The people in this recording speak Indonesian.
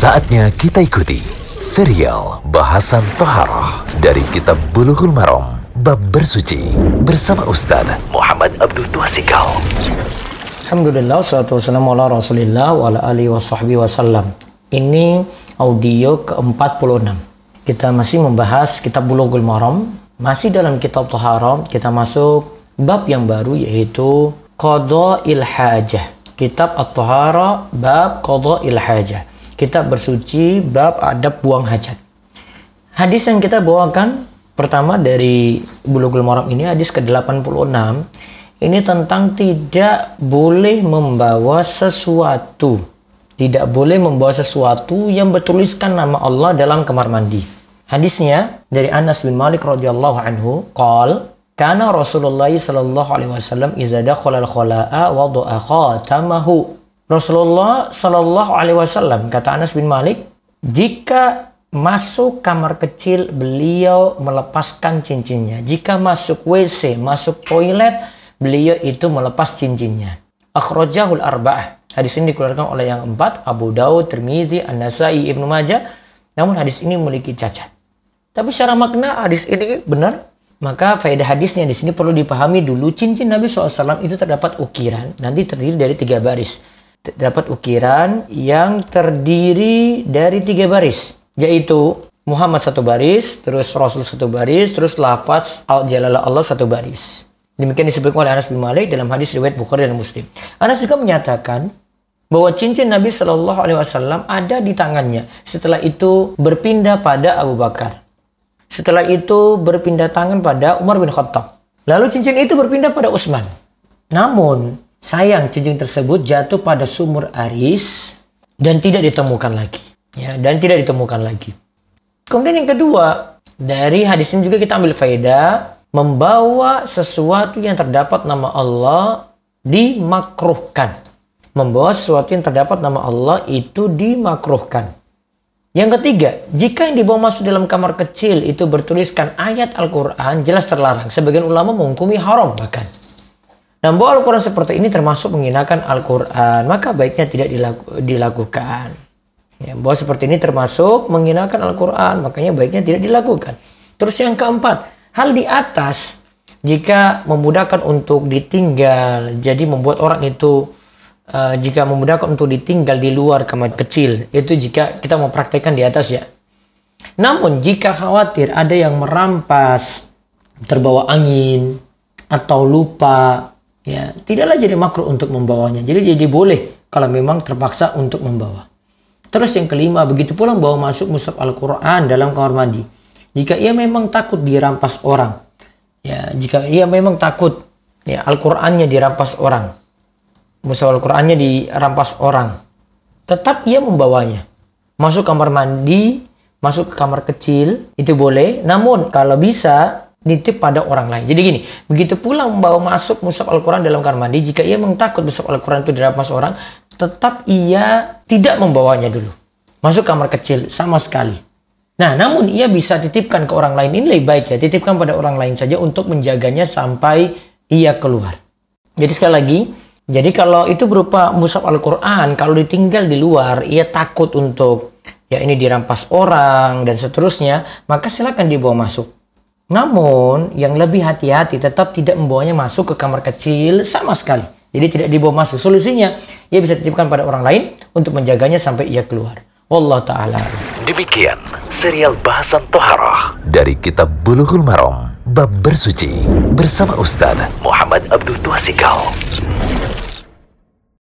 Saatnya kita ikuti serial bahasan Toharoh dari Kitab Bulughul Maram Bab Bersuci bersama Ustaz Muhammad Abdul Tuasikal. Alhamdulillah, salatu wassalamu ala rasulillah wa ala alihi wa sahbihi wasallam. Ini audio ke-46. Kita masih membahas kitab Bulughul Maram. Masih dalam kitab Toharoh, kita masuk bab yang baru yaitu Qadha Hajah kitab At-Tahara bab qada hajah. Kitab bersuci bab adab buang hajat. Hadis yang kita bawakan pertama dari Bulughul Maram ini hadis ke-86 ini tentang tidak boleh membawa sesuatu tidak boleh membawa sesuatu yang bertuliskan nama Allah dalam kamar mandi. Hadisnya dari Anas bin Malik radhiyallahu anhu, qal karena Rasulullah sallallahu alaihi wasallam idza dakhala al-khala'a wada'a khatamahu. Rasulullah sallallahu alaihi wasallam kata Anas bin Malik, jika masuk kamar kecil beliau melepaskan cincinnya. Jika masuk WC, masuk toilet, beliau itu melepas cincinnya. Akhrajahul arba'ah. Hadis ini dikeluarkan oleh yang empat, Abu Daud, Tirmizi, An-Nasai, Ibnu Majah. Namun hadis ini memiliki cacat. Tapi secara makna hadis ini benar maka faedah hadisnya di sini perlu dipahami dulu cincin Nabi SAW itu terdapat ukiran nanti terdiri dari tiga baris terdapat ukiran yang terdiri dari tiga baris yaitu Muhammad satu baris terus Rasul satu baris terus lafaz al jalala Allah satu baris demikian disebutkan oleh Anas bin Malik dalam hadis riwayat Bukhari dan Muslim Anas juga menyatakan bahwa cincin Nabi Shallallahu Alaihi Wasallam ada di tangannya. Setelah itu berpindah pada Abu Bakar. Setelah itu berpindah tangan pada Umar bin Khattab. Lalu cincin itu berpindah pada Utsman. Namun, sayang cincin tersebut jatuh pada sumur Aris dan tidak ditemukan lagi. Ya, dan tidak ditemukan lagi. Kemudian yang kedua, dari hadis ini juga kita ambil faedah membawa sesuatu yang terdapat nama Allah dimakruhkan. Membawa sesuatu yang terdapat nama Allah itu dimakruhkan. Yang ketiga, jika yang dibawa masuk dalam kamar kecil itu bertuliskan ayat Al-Quran, jelas terlarang. Sebagian ulama menghukumi haram bahkan. Dan bahwa Al-Quran seperti ini termasuk menghinakan Al-Quran, maka baiknya tidak dilaku, dilakukan. Ya, bahwa seperti ini termasuk menghinakan Al-Quran, makanya baiknya tidak dilakukan. Terus yang keempat, hal di atas, jika memudahkan untuk ditinggal, jadi membuat orang itu uh, jika memudahkan untuk ditinggal di luar kamar kecil itu jika kita mau praktekkan di atas ya namun jika khawatir ada yang merampas terbawa angin atau lupa ya tidaklah jadi makruh untuk membawanya jadi jadi boleh kalau memang terpaksa untuk membawa terus yang kelima begitu pula membawa masuk mushaf Al-Quran dalam kamar mandi jika ia memang takut dirampas orang ya jika ia memang takut ya Al-Qur'annya dirampas orang mushaf Al-Qur'annya dirampas orang. Tetap ia membawanya. Masuk kamar mandi, masuk ke kamar kecil, itu boleh. Namun kalau bisa nitip pada orang lain. Jadi gini, begitu pula membawa masuk mushaf Al-Quran dalam kamar mandi, jika ia memang takut mushaf Al-Quran itu dirampas orang, tetap ia tidak membawanya dulu. Masuk kamar kecil sama sekali. Nah, namun ia bisa titipkan ke orang lain. Ini lebih baik ya, titipkan pada orang lain saja untuk menjaganya sampai ia keluar. Jadi sekali lagi, jadi kalau itu berupa mushaf Al-Quran, kalau ditinggal di luar, ia takut untuk ya ini dirampas orang dan seterusnya, maka silakan dibawa masuk. Namun yang lebih hati-hati tetap tidak membawanya masuk ke kamar kecil sama sekali. Jadi tidak dibawa masuk. Solusinya, ia bisa titipkan pada orang lain untuk menjaganya sampai ia keluar. Allah Ta'ala. Demikian serial bahasan Toharah dari kitab Bulughul Maram. Bab bersuci bersama Ustaz Muhammad Abdul Tuasikal.